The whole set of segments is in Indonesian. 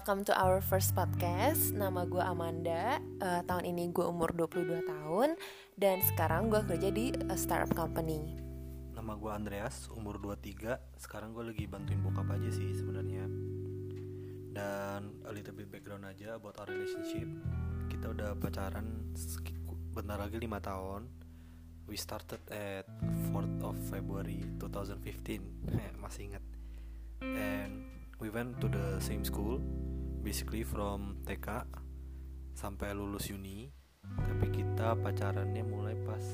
welcome to our first podcast. Nama gue Amanda. Uh, tahun ini gue umur 22 tahun dan sekarang gue kerja di a startup company. Nama gue Andreas, umur 23. Sekarang gue lagi bantuin bokap aja sih sebenarnya. Dan a little bit background aja about our relationship. Kita udah pacaran bentar lagi 5 tahun. We started at 4th of February 2015. Masih ingat. And we went to the same school basically from TK sampai lulus uni. Tapi kita pacarannya mulai pas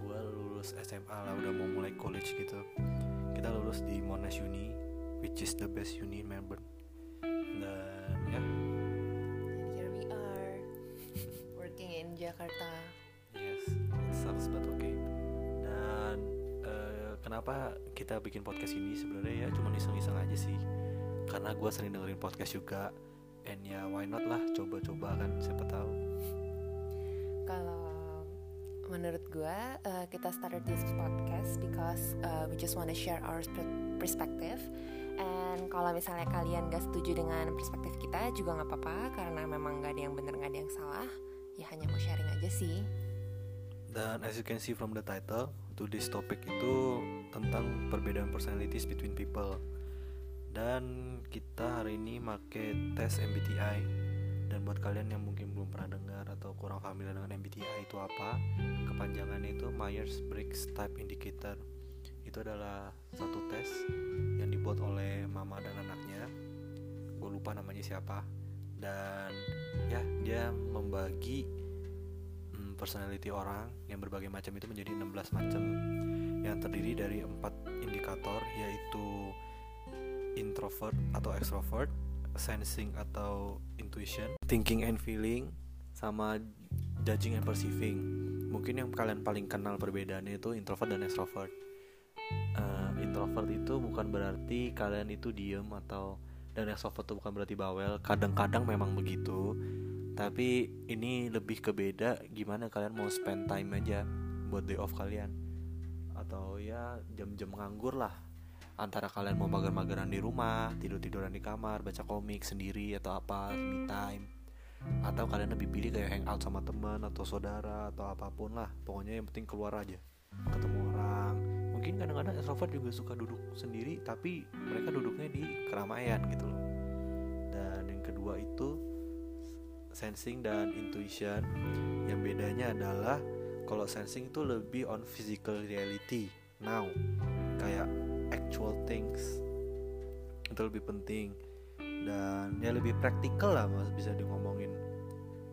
gua lulus SMA lah udah mau mulai college gitu. Kita lulus di Monash Uni which is the best uni in Melbourne. Dan ya. And here we are working in Jakarta. Yes it sucks but okay. Dan uh, kenapa kita bikin podcast ini? Sebenarnya ya cuma iseng-iseng aja sih. Karena gue sering dengerin podcast juga and ya why not lah coba-coba kan siapa tahu. Kalau menurut gue uh, kita started this podcast because uh, we just wanna share our perspective. And kalau misalnya kalian gak setuju dengan perspektif kita juga nggak apa-apa karena memang gak ada yang bener gak ada yang salah. Ya hanya mau sharing aja sih. Dan as you can see from the title to this topic itu tentang perbedaan personalities between people dan kita hari ini make tes MBTI dan buat kalian yang mungkin belum pernah dengar atau kurang familiar dengan MBTI itu apa kepanjangannya itu Myers-Briggs Type Indicator. Itu adalah satu tes yang dibuat oleh mama dan anaknya. Gue lupa namanya siapa. Dan ya dia membagi hmm, personality orang yang berbagai macam itu menjadi 16 macam. Yang terdiri dari empat indikator yaitu introvert atau extrovert, sensing atau intuition, thinking and feeling, sama judging and perceiving. Mungkin yang kalian paling kenal perbedaannya itu introvert dan extrovert. Uh, introvert itu bukan berarti kalian itu diem atau dan extrovert itu bukan berarti bawel. Kadang-kadang memang begitu. Tapi ini lebih ke beda gimana kalian mau spend time aja buat day off kalian atau ya jam-jam nganggur lah antara kalian mau mager-mageran di rumah, tidur-tiduran di kamar, baca komik sendiri atau apa, me time. Atau kalian lebih pilih kayak hangout sama teman atau saudara atau apa pun lah. Pokoknya yang penting keluar aja. Ketemu orang. Mungkin kadang-kadang extrovert juga suka duduk sendiri tapi mereka duduknya di keramaian gitu loh. Dan yang kedua itu sensing dan intuition. Yang bedanya adalah kalau sensing itu lebih on physical reality now. Kayak actual things. Itu lebih penting. Dan ya lebih praktikal lah mas bisa di ngomongin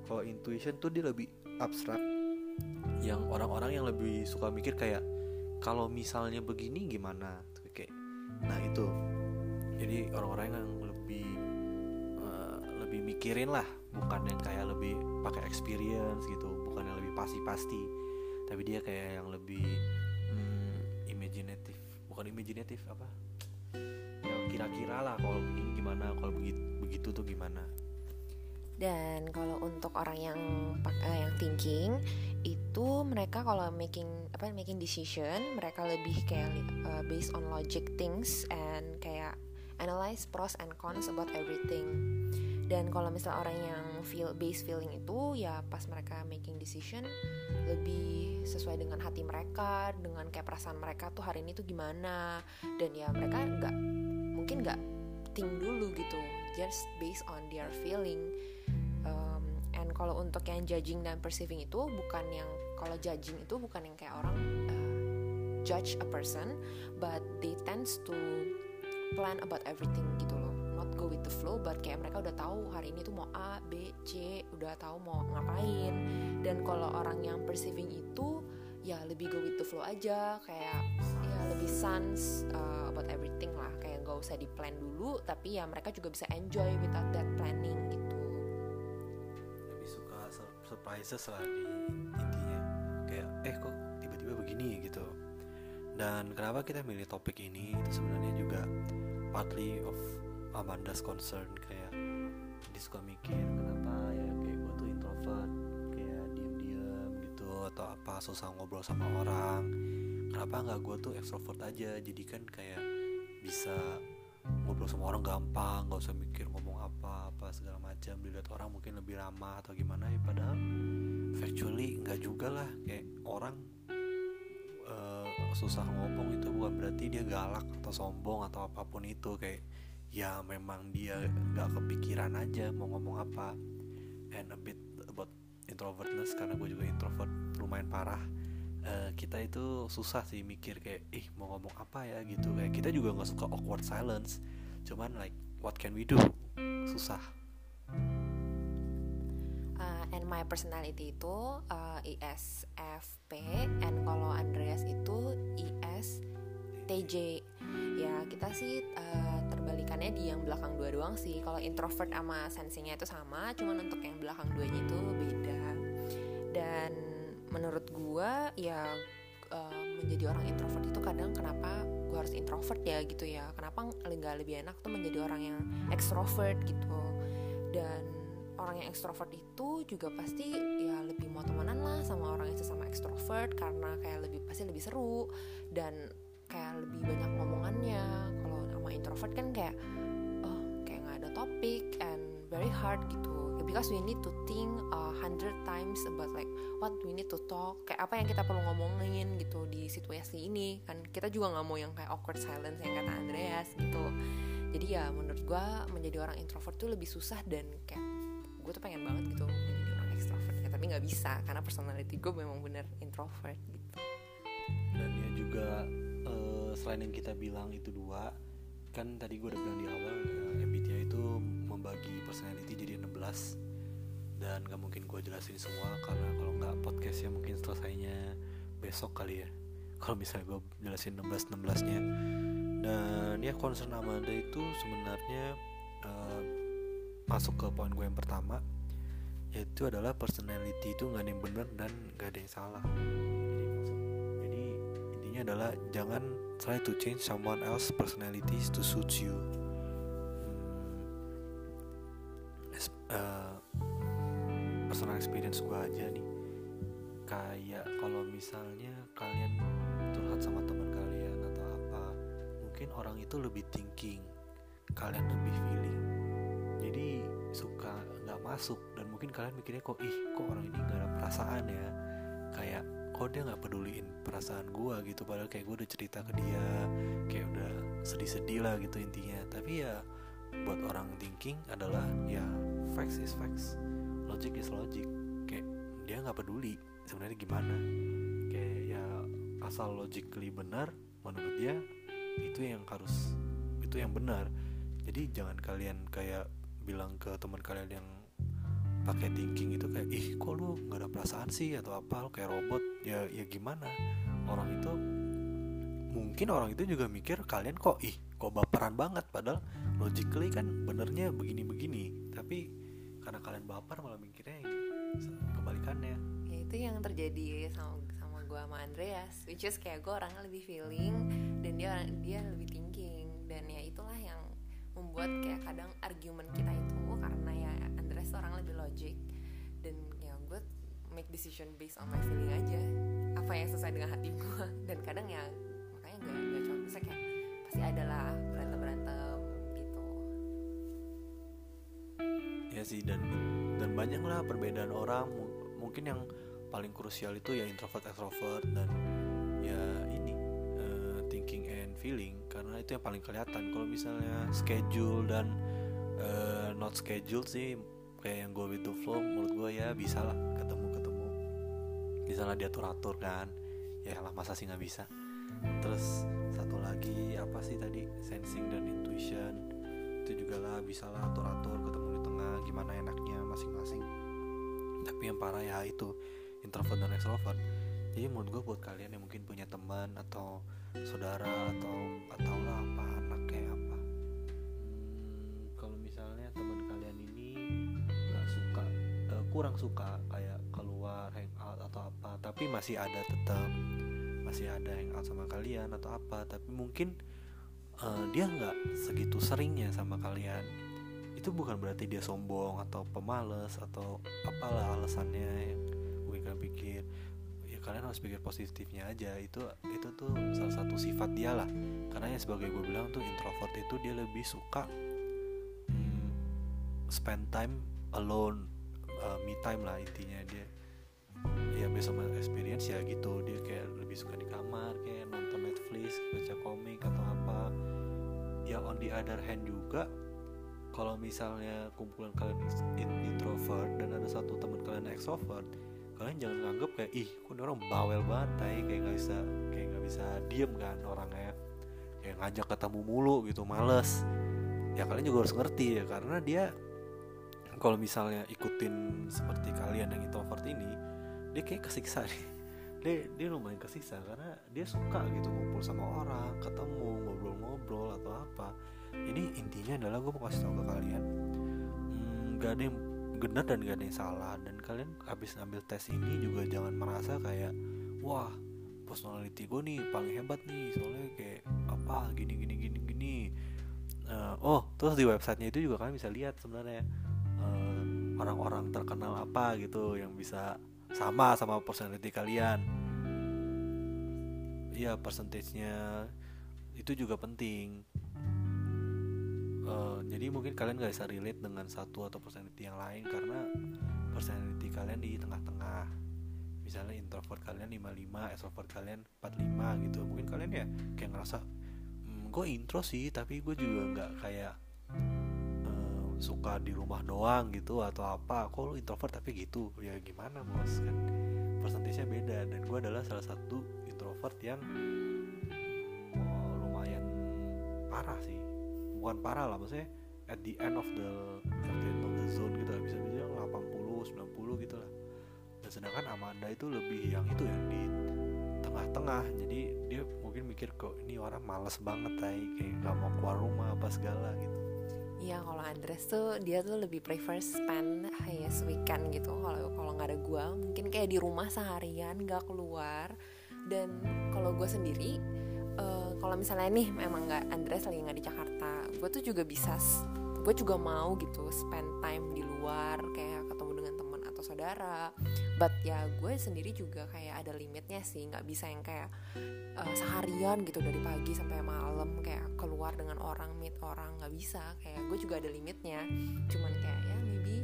kalau intuition tuh dia lebih abstrak. Yang orang-orang yang lebih suka mikir kayak kalau misalnya begini gimana? Kayak nah itu. Jadi orang-orang yang lebih uh, lebih mikirin lah bukan yang kayak lebih pakai experience gitu bukan yang lebih pasti-pasti. Tapi dia kayak yang lebih bukan imajinatif apa? Ya kira-kira lah kalau ini gimana kalau begitu begitu tuh gimana? Dan kalau untuk orang yang uh, yang thinking itu mereka kalau making apa making decision mereka lebih kayak uh, based on logic things and kayak analyze pros and cons about everything dan kalau misalnya orang yang feel base feeling itu ya pas mereka making decision lebih sesuai dengan hati mereka dengan kayak perasaan mereka tuh hari ini tuh gimana. Dan ya mereka nggak mungkin nggak think dulu gitu just based on their feeling. Um, and kalau untuk yang judging dan perceiving itu bukan yang kalau judging itu bukan yang kayak orang uh, judge a person but they tends to plan about everything gitu loh go with the flow but kayak mereka udah tahu hari ini tuh mau A B C udah tahu mau ngapain. Dan kalau orang yang perceiving itu ya lebih go with the flow aja kayak ya lebih sans uh, about everything lah. Kayak gak usah di plan dulu tapi ya mereka juga bisa enjoy without that planning gitu. Lebih suka surprises lah di intinya. Kayak eh kok tiba-tiba begini? gitu. Dan kenapa kita milih topik ini? Itu sebenarnya juga partly of Amanda's concern? Kayak dia suka mikir kenapa ya kayak gue tuh introvert kayak diem-diem gitu atau apa susah ngobrol sama orang. Kenapa nggak gue tuh extrovert aja? Jadi kan kayak bisa ngobrol sama orang gampang nggak usah mikir ngomong apa apa jam dilihat orang mungkin lebih lama atau gimana ya padahal factually nggak juga lah. Kayak orang uh, susah ngomong itu bukan berarti dia galak atau sombong atau apa pun itu. Kayak ya memang dia nggak kepikiran aja mau ngomong apa. And a bit about introvertness karena gue juga introvert lumayan parah. Uh, kita itu susah sih mikir kayak ih mau ngomong apa ya? Gitu. Kayak kita juga nggak suka awkward silence. Cuman like what can we do? Susah. Uh, and my personality itu uh, ISFP and kalau Andreas itu ISTJ ya kita sih uh, terbalikannya di yang belakang dua doang sih. Kalau introvert sama sensingnya itu sama cuman untuk yang belakang duanya itu beda. Dan menurut gua ya uh, menjadi orang introvert itu kadang kenapa gue harus introvert ya gitu ya. Kenapa nggak lebih enak tuh menjadi orang yang extrovert gitu. Dan orang yang extrovert itu juga pasti ya lebih mau temenan lah sama orang yang sesama extrovert karena kayak lebih pasti lebih seru dan kayak lebih banyak ngomongannya sama introvert kan kayak oh kayak nggak ada topik and very hard gitu. Because we need to think a hundred times about like what we need to talk kayak apa yang kita perlu ngomongin gitu di situasi ini. Kan kita juga nggak mau yang kayak awkward silence yang kata Andreas gitu. Jadi ya menurut gue menjadi orang introvert tuh lebih susah dan kayak gue tuh pengen banget gitu menjadi orang extrovert ya, tapi nggak bisa karena personality gue memang bener introvert gitu. Dan ya juga uh, selain yang kita bilang itu dua kan tadi gue udah bilang di awal ya, MBTI itu membagi personality jadi 16 dan gak mungkin gue jelasin semua karena kalau nggak podcastnya mungkin selesainya besok kali ya. Kalau misalnya gue jelasin 16 16 nya dan ya concern Amanda itu sebenarnya uh, masuk ke poin gue yang pertama yaitu adalah personality itu nggak ada yang benar dan nggak ada yang salah. Jadi jadi intinya adalah jangan try to change someone else personalities to suit you. Uh, personal experience gue aja nih. Kayak kalau misalnya kalian curhat sama teman kalian atau apa mungkin orang itu lebih thinking kalian lebih feeling. Jadi suka nggak masuk dan mungkin kalian mikirnya kok ih kok orang ini nggak ada perasaan ya? Kayak kok dia nggak peduliin perasaan gue gitu padahal kayak gue udah cerita ke dia kayak udah sedih-sedih lah gitu intinya. Tapi ya buat orang thinking adalah ya facts is facts logic is logic. Kayak dia nggak peduli sebenarnya gimana. Kayak ya asal logically benar menurut dia itu yang harus itu yang benar. Jadi jangan kalian kayak bilang ke teman kalian yang pakai thinking itu kayak ih perasaan sih atau apa? Lu kayak robot. Ya ya gimana? Orang itu mungkin orang itu juga mikir kalian kok ih kok baperan banget? Padahal logically kan benernya begini-begini. Tapi karena kalian baper malah mikirnya kebalikannya. Ya itu yang terjadi sama sama gue sama Andreas which is kayak gue orangnya lebih feeling dan dia dia lebih thinking. Dan ya itulah yang membuat kayak kadang argumen kita itu karena ya Andreas orang lebih logic. Dan make decision based on my feeling aja. Apa yang sesuai dengan hati gue dan kadang ya makanya gak gak cuma bisa kayak pasti ada lah berantem berantem gitu. Ya sih dan dan banyak lah perbedaan orang. Mungkin yang paling krusial itu ya introvert extrovert dan ya ini uh, thinking and feeling. Karena itu yang paling kelihatan. Kalau misalnya schedule dan uh, not schedule sih kayak yang gue with the flow menurut gue ya bisa lah ketemu ketemu bisa lah diatur atur kan ya lah masa sih nggak bisa? Terus satu lagi apa sih tadi sensing dan intuition itu juga lah bisa lah atur atur ketemu di tengah gimana enaknya masing-masing. Tapi yang parah ya itu introvert dan extrovert. Jadi menurut gue buat kalian yang mungkin punya teman atau saudara atau atau lah apa anak kayak apa. Hmm, kalau misalnya teman kalian ini nggak suka uh, kurang suka tapi masih ada tetap masih ada hangout sama kalian atau apa. Tapi mungkin uh, dia nggak segitu seringnya sama kalian. Itu bukan berarti dia sombong atau pemalas atau apalah alasannya yang mungkin kalian pikir. Ya kalian harus pikir positifnya aja. Itu itu tuh salah satu sifat dia lah. Karena yang sebagai gue bilang tuh introvert itu dia lebih suka hmm, spend time alone uh, me time lah intinya dia on my experience ya gitu. Dia kayak lebih suka di kamar kayak nonton Netflix baca komik atau apa. Ya on the other hand juga kalau misalnya kumpulan kalian introvert dan ada satu teman kalian extrovert kalian jangan nganggep kayak ih kok ini orang bawel banget tay kayak nggak bisa kayak nggak bisa diem kan orangnya. Kayak ngajak ketemu mulu gitu males. Ya kalian juga harus ngerti ya karena dia kalau misalnya ikutin seperti kalian yang introvert ini dia kayak kesiksa nih dia dia lumayan kesiksa karena dia suka gitu ngumpul sama orang ketemu ngobrol-ngobrol atau apa. Ini intinya adalah gue mau kasih tau ke kalian hmm, gak ada yang benar dan gak ada yang salah. Dan kalian habis ngambil tes ini juga jangan merasa kayak wah personality gue nih paling hebat nih soalnya kayak apa gini gini gini gini. Uh, oh terus di websitenya itu juga kalian bisa lihat sebenarnya uh, orang-orang terkenal apa gitu yang bisa sama sama personality kalian. Iya percentage-nya itu juga penting. Uh, jadi mungkin kalian gak bisa relate dengan satu atau personality yang lain karena personality kalian di tengah-tengah. Misalnya introvert kalian 55 extrovert kalian 45 gitu. Mungkin kalian ya kayak ngerasa hmm, gue intro sih tapi gue juga nggak kayak suka di rumah doang gitu atau apa kok lu introvert tapi gitu? Ya gimana bos? Kan persentasenya beda dan gue adalah salah satu introvert yang oh, lumayan parah sih. Bukan parah lah maksudnya at the end of the at the end of the zone gitu lah bisa bisa 80 90 gitu lah. Dan sedangkan Amanda itu lebih yang itu yang di tengah-tengah. Jadi dia mungkin mikir kok ini orang males banget tay kayak gak mau keluar rumah apa segala gitu Iya kalau Andres tuh dia tuh lebih prefer spend highest weekend gitu. Kalau kalau nggak ada gue mungkin kayak di rumah seharian nggak keluar. Dan kalau gue sendiri uh, kalau misalnya nih memang nggak Andres lagi nggak di Jakarta gue tuh juga bisa gue juga mau gitu spend time di luar kayak ketemu dengan teman atau saudara but ya gue sendiri juga kayak ada limitnya sih. Nggak bisa yang kayak uh, seharian gitu dari pagi sampai malam kayak keluar dengan orang meet orang. Nggak bisa. Kayak gue juga ada limitnya. Cuman kayak ya maybe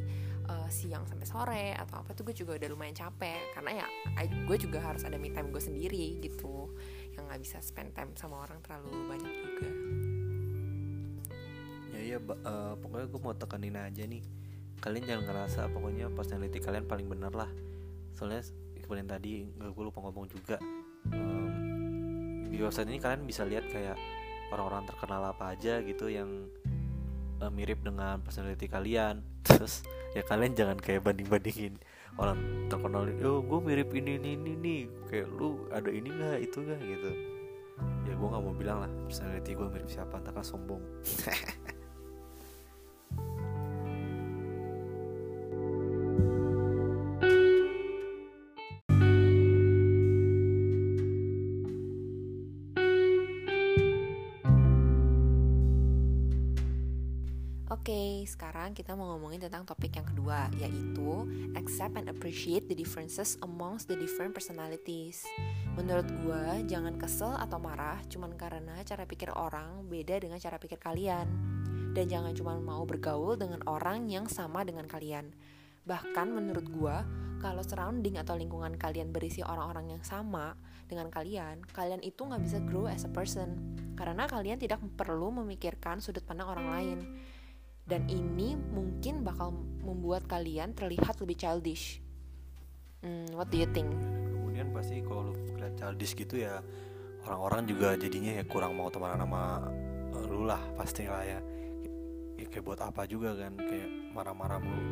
uh, siang sampai sore atau apa tuh gue juga udah lumayan capek. Karena ya gue juga harus ada me time gue sendiri gitu. Yang nggak bisa spend time sama orang terlalu banyak juga. Ya iya uh, pokoknya gue mau tekanin aja nih. Kalian jangan ngerasa pokoknya personality kalian paling bener lah soalnya seperti tadi gue lupa ngomong juga. Um, di website ini kalian bisa lihat kayak orang-orang terkenal apa aja gitu yang uh, mirip dengan personality kalian. Terus ya kalian jangan kayak banding-bandingin orang terkenal oh gue mirip ini ini ini nih kayak lu ada ini nggak itu nggak? Gitu. Ya gue nggak mau bilang lah personality gue mirip siapa entah kan sombong tentang topik yang kedua, yaitu accept and appreciate the differences amongst the different personalities. Menurut gue, jangan kesel atau marah cuman karena cara pikir orang beda dengan cara pikir kalian. Dan jangan cuma mau bergaul dengan orang yang sama dengan kalian. Bahkan menurut gue, kalau surrounding atau lingkungan kalian berisi orang-orang yang sama dengan kalian, kalian itu nggak bisa grow as a person. Karena kalian tidak perlu memikirkan sudut pandang orang lain dan ini mungkin bakal membuat kalian terlihat lebih childish. Hmm, what do you think? Kemudian pasti kalau lu kelihatan childish gitu ya orang-orang juga jadinya ya kurang mau temenan sama lu lah pasti lah ya. ya kayak buat apa juga kan kayak marah-marah mulu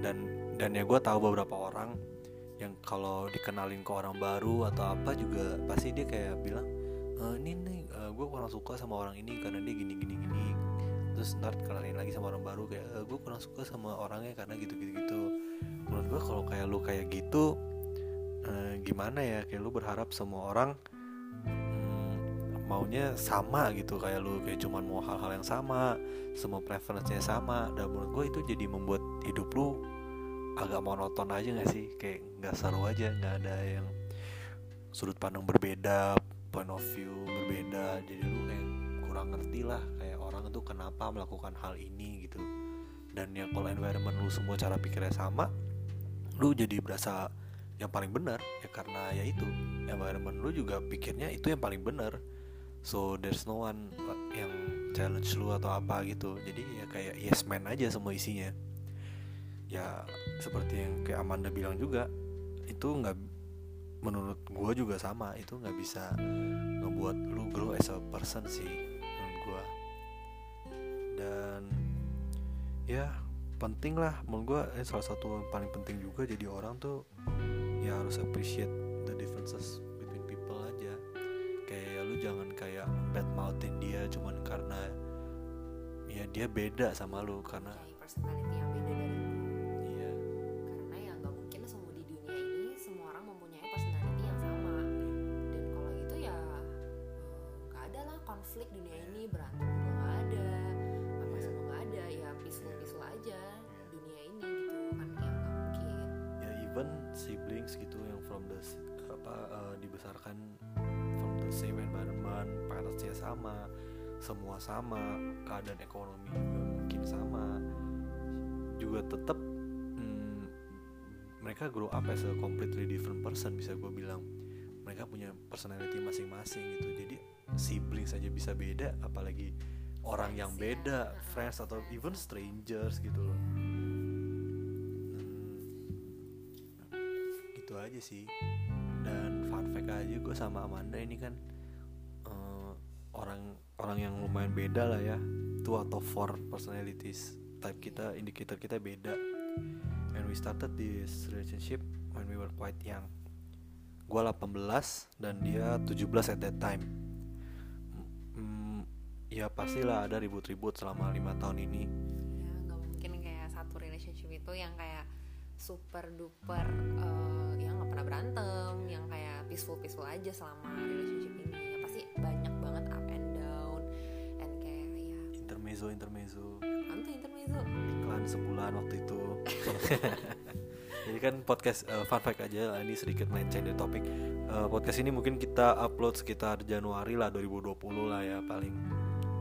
dan dan ya gue tahu beberapa orang yang kalau dikenalin ke orang baru atau apa juga pasti dia kayak bilang e, ini nih uh, gue kurang suka sama orang ini karena dia gini gini gini terus ntar kenalin lagi sama orang baru kayak e, gue kurang suka sama orangnya karena gitu gitu gitu menurut gue kalau kayak lu kayak gitu eh, gimana ya kayak lu berharap semua orang hmm, maunya sama gitu kayak lu kayak cuman mau hal-hal yang sama semua preferensinya sama dan menurut gue itu jadi membuat hidup lu agak monoton aja gak sih? Kayak nggak seru aja nggak ada yang sudut pandang berbeda point of view berbeda jadi lu ngerti lah kayak orang itu kenapa melakukan hal ini gitu. Dan ya kalau environment lu semua cara pikirnya sama lu jadi berasa yang paling benar. Ya karena ya itu environment lu juga pikirnya itu yang paling benar. So there's no one yang challenge lu atau apa gitu. Jadi ya kayak yes man aja semua isinya. Ya seperti yang kayak Amanda bilang juga itu nggak menurut gue juga sama. Itu nggak bisa ngebuat lu grow as a person sih ya penting lah. Menurut gue ini salah satu yang paling penting juga jadi orang tuh ya harus appreciate the differences between people aja. Kayak lu jangan kayak bad mouthin dia cuman karena ya dia beda sama lu karena sama keadaan ekonomi juga mungkin sama. Juga tetap mm, mereka grow up as a completely different person bisa gue bilang. Mereka punya personality masing-masing gitu. Jadi siblings aja bisa beda apalagi orang yang ya. beda friends atau even strangers gitu loh. Hmm, itu aja sih. Dan fun fact aja gue sama Amanda ini kan orang yang lumayan beda lah ya. Two of four personalities type kita indicator kita beda. And we started this relationship when we were quite young. Gue 18 dan dia 17 at that time. Hmm, ya pastilah ada ribut-ribut selama lima tahun ini. Ya nggak mungkin kayak satu relationship itu yang kayak super duper eh, yang nggak pernah berantem yang kayak peaceful peaceful aja selama relationship ini. Ya pasti banyak intermezzo intermezzo. Intermezzo. Iklan sebulan waktu itu. Jadi kan podcast eh, fun fact aja ini sedikit melenceng dari topik Eh, podcast ini mungkin kita upload sekitar Januari lah 2020 lah ya paling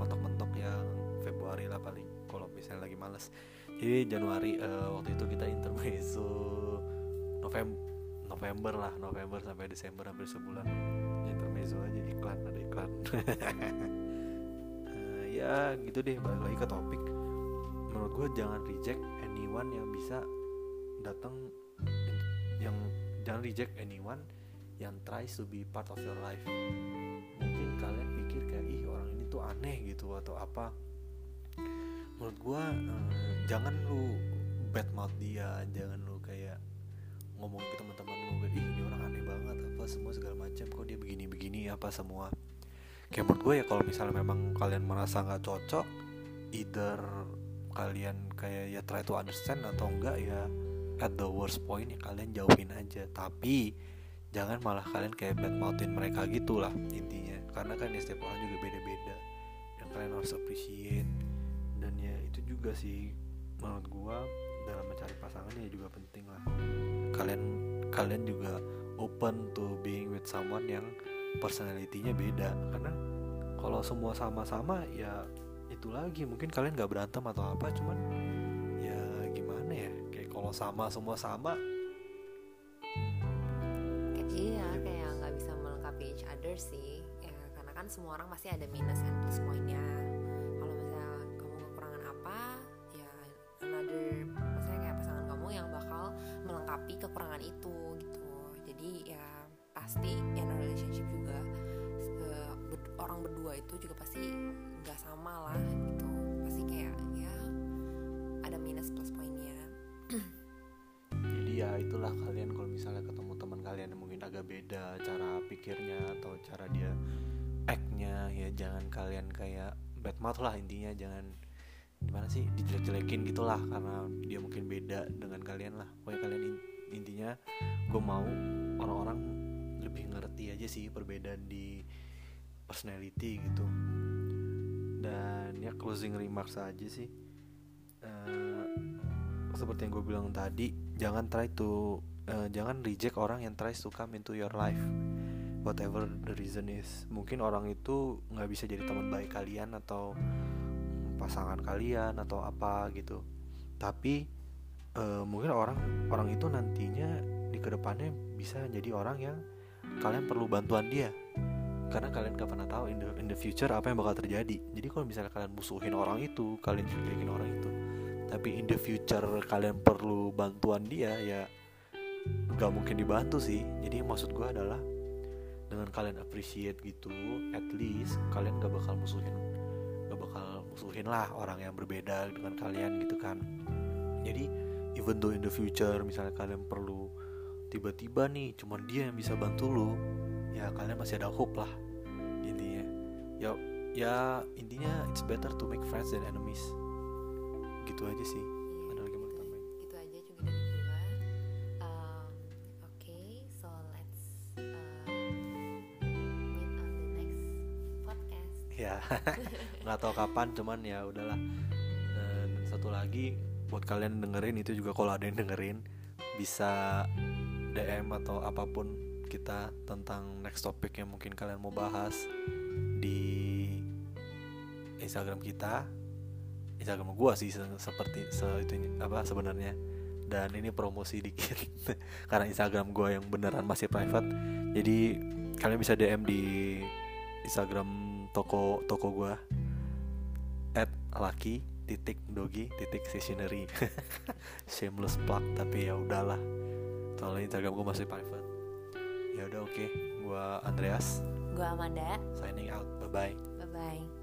mentok-mentok yang Februari lah paling kalau misalnya lagi males. Jadi Januari eh, waktu itu kita intermezzo November November lah November sampai Desember hampir sebulan. Intermezzo aja iklan ada iklan ya gitu deh balik lagi ke topik. Menurut gue jangan reject anyone yang bisa datang yang jangan reject anyone yang tries to be part of your life. Mungkin kalian pikir kayak ih orang ini tuh aneh gitu atau apa. Menurut gue eh, jangan lu bad mouth dia jangan lu kayak ngomongin ke teman-teman lu kayak, ih ini orang aneh banget apa semua segala macam kok dia begini-begini apa semua kayak menurut gue ya kalau misalnya memang kalian merasa nggak cocok either kalian kayak ya try to understand atau enggak ya at the worst point ya kalian jauhin aja. Tapi jangan malah kalian kayak bad mouthin mereka gitulah intinya. Karena kan ya setiap orang juga beda-beda. Dan kalian harus appreciate. Dan ya itu juga sih menurut gua dalam mencari pasangan ya juga penting lah. Kalian kalian juga open to being with someone yang personality-nya beda. Karena kalau semua sama-sama ya itu lagi. Mungkin kalian nggak berantem atau apa cuman ya gimana ya? Kayak kalau sama semua sama. Kayak iya. kayak nggak bisa melengkapi each other sih. Ya karena kan semua orang pasti ada minus and plus pointnya. Kalau misalnya kamu kekurangan apa ya another maksudnya kayak pasangan kamu yang bakal melengkapi kekurangan itu gitu. Jadi ya pasti in a relationship juga eh, orang berdua itu juga pasti nggak sama lah gitu. Pasti kayak ya ada minus plus pointnya jadi ya itulah kalian kalau misalnya ketemu teman kalian yang mungkin agak beda cara pikirnya atau cara dia act-nya ya jangan kalian kayak bad mouth lah intinya jangan gimana sih dijelek-jelekin gitulah karena dia mungkin beda dengan kalian lah. Pokoknya kalian in- intinya gue mau orang-orang lebih ngerti aja sih perbedaan di personality gitu. Dan ya closing remarks aja sih. Eh, seperti yang gue bilang tadi jangan try to eh, jangan reject orang yang tries to come into your life. Whatever the reason is. Mungkin orang itu nggak bisa jadi teman baik kalian atau pasangan kalian atau apa gitu. Tapi uh, mungkin orang orang itu nantinya di ke depannya bisa jadi orang yang kalian perlu bantuan dia. Karena kalian gak pernah tahu in the, in the future apa yang bakal terjadi. Jadi kalau misalnya kalian musuhin orang itu kalian jelekin orang itu. Tapi in the future kalian perlu bantuan dia ya nggak mungkin dibantu sih. Jadi maksud gue adalah dengan kalian appreciate gitu at least kalian gak bakal musuhin gak bakal musuhin lah orang yang berbeda dengan kalian gitu kan. Jadi even though in the future misalnya kalian perlu tiba-tiba nih cuman dia yang bisa bantu lo ya kalian masih ada hope lah intinya. Ya ya intinya it's better to make friends than enemies. Gitu aja sih. Iya, ada lagi mau tambahin aja juga dari gua. Um, oke so let's uh, meet on the next podcast. Ya nggak tahu kapan cuman ya udahlah. Dan satu lagi buat kalian dengerin itu juga kalau ada yang dengerin bisa DM atau apa pun kita tentang next topic yang mungkin kalian mau bahas di Instagram kita. Instagram gua sih se- seperti se itu apa sebenarnya. Dan ini promosi dikit karena Instagram gua yang beneran masih private. Jadi kalian bisa DM di Instagram toko toko gua at laki titik dogi titik stationery. Shameless plug tapi ya udahlah soalnya Instagram gua masih private. Ya udah oke. Gua Andreas. Gua Amanda. Signing out. Bye bye bye bye